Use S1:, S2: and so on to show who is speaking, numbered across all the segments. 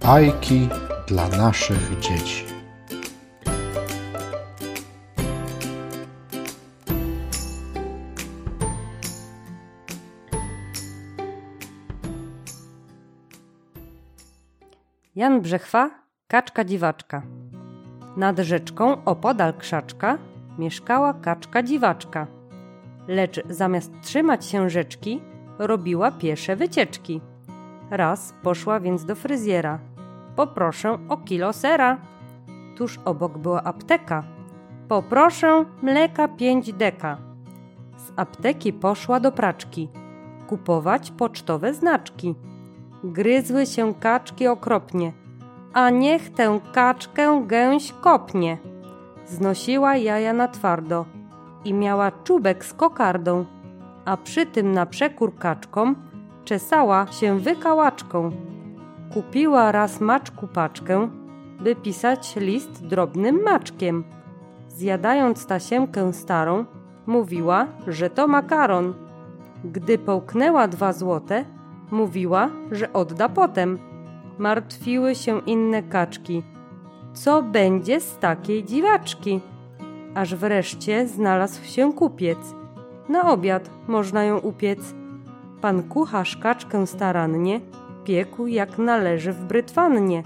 S1: Bajki dla naszych dzieci.
S2: Jan Brzechwa, kaczka dziwaczka. Nad rzeczką opodal krzaczka mieszkała kaczka dziwaczka. Lecz zamiast trzymać się rzeczki, robiła piesze wycieczki. Raz poszła więc do fryzjera. Poproszę o kilo sera. Tuż obok była apteka. Poproszę mleka pięć deka. Z apteki poszła do praczki. Kupować pocztowe znaczki. Gryzły się kaczki okropnie. A niech tę kaczkę gęś kopnie. Znosiła jaja na twardo i miała czubek z kokardą, a przy tym na przekór kaczkom czesała się wykałaczką. Kupiła raz maczku paczkę, by pisać list drobnym maczkiem. Zjadając tasiemkę starą, mówiła, że to makaron. Gdy połknęła dwa złote, mówiła, że odda potem. Martwiły się inne kaczki. Co będzie z takiej dziwaczki? Aż wreszcie znalazł się kupiec. Na obiad można ją upiec. Pan kucharz kaczkę starannie piekł jak należy w brytwannie,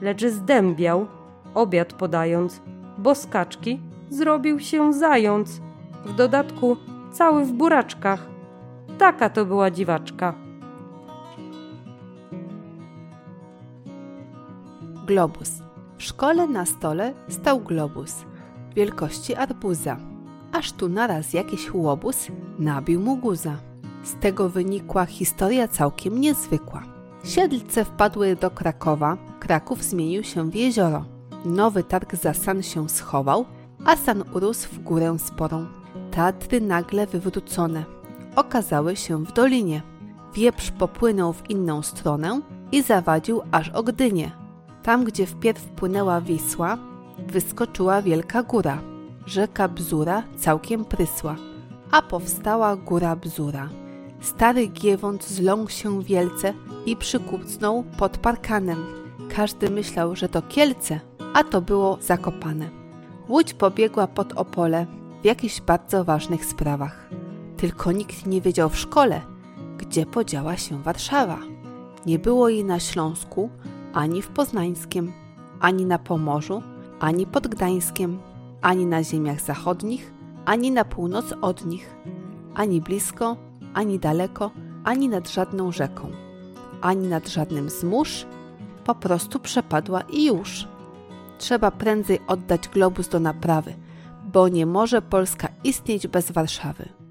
S2: lecz zdębiał, obiad podając, bo z kaczki zrobił się zając. W dodatku cały w buraczkach. Taka to była dziwaczka.
S3: Globus. W szkole na stole stał globus wielkości arbuza. Aż tu naraz jakiś łobuz nabił mu guza. Z tego wynikła historia całkiem niezwykła. Siedlce wpadły do Krakowa, Kraków zmienił się w jezioro. Nowy targ za san się schował, a san urósł w górę sporą. Tatry nagle wywrócone okazały się w dolinie. Wieprz popłynął w inną stronę i zawadził aż o Gdynię. Tam, gdzie wpierw płynęła Wisła, wyskoczyła wielka góra. Rzeka Bzura całkiem prysła, a powstała góra Bzura. Stary Giewont zląkł się wielce i przykucnął pod parkanem. Każdy myślał, że to Kielce, a to było Zakopane. Łódź pobiegła pod Opole w jakichś bardzo ważnych sprawach. Tylko nikt nie wiedział w szkole, gdzie podziała się Warszawa. Nie było jej na Śląsku, ani w Poznańskiem, ani na Pomorzu, ani pod Gdańskiem, ani na ziemiach zachodnich, ani na północ od nich, ani blisko, ani daleko, ani nad żadną rzeką, ani nad żadnym z mórz, po prostu przepadła i już. Trzeba prędzej oddać globus do naprawy, bo nie może Polska istnieć bez Warszawy.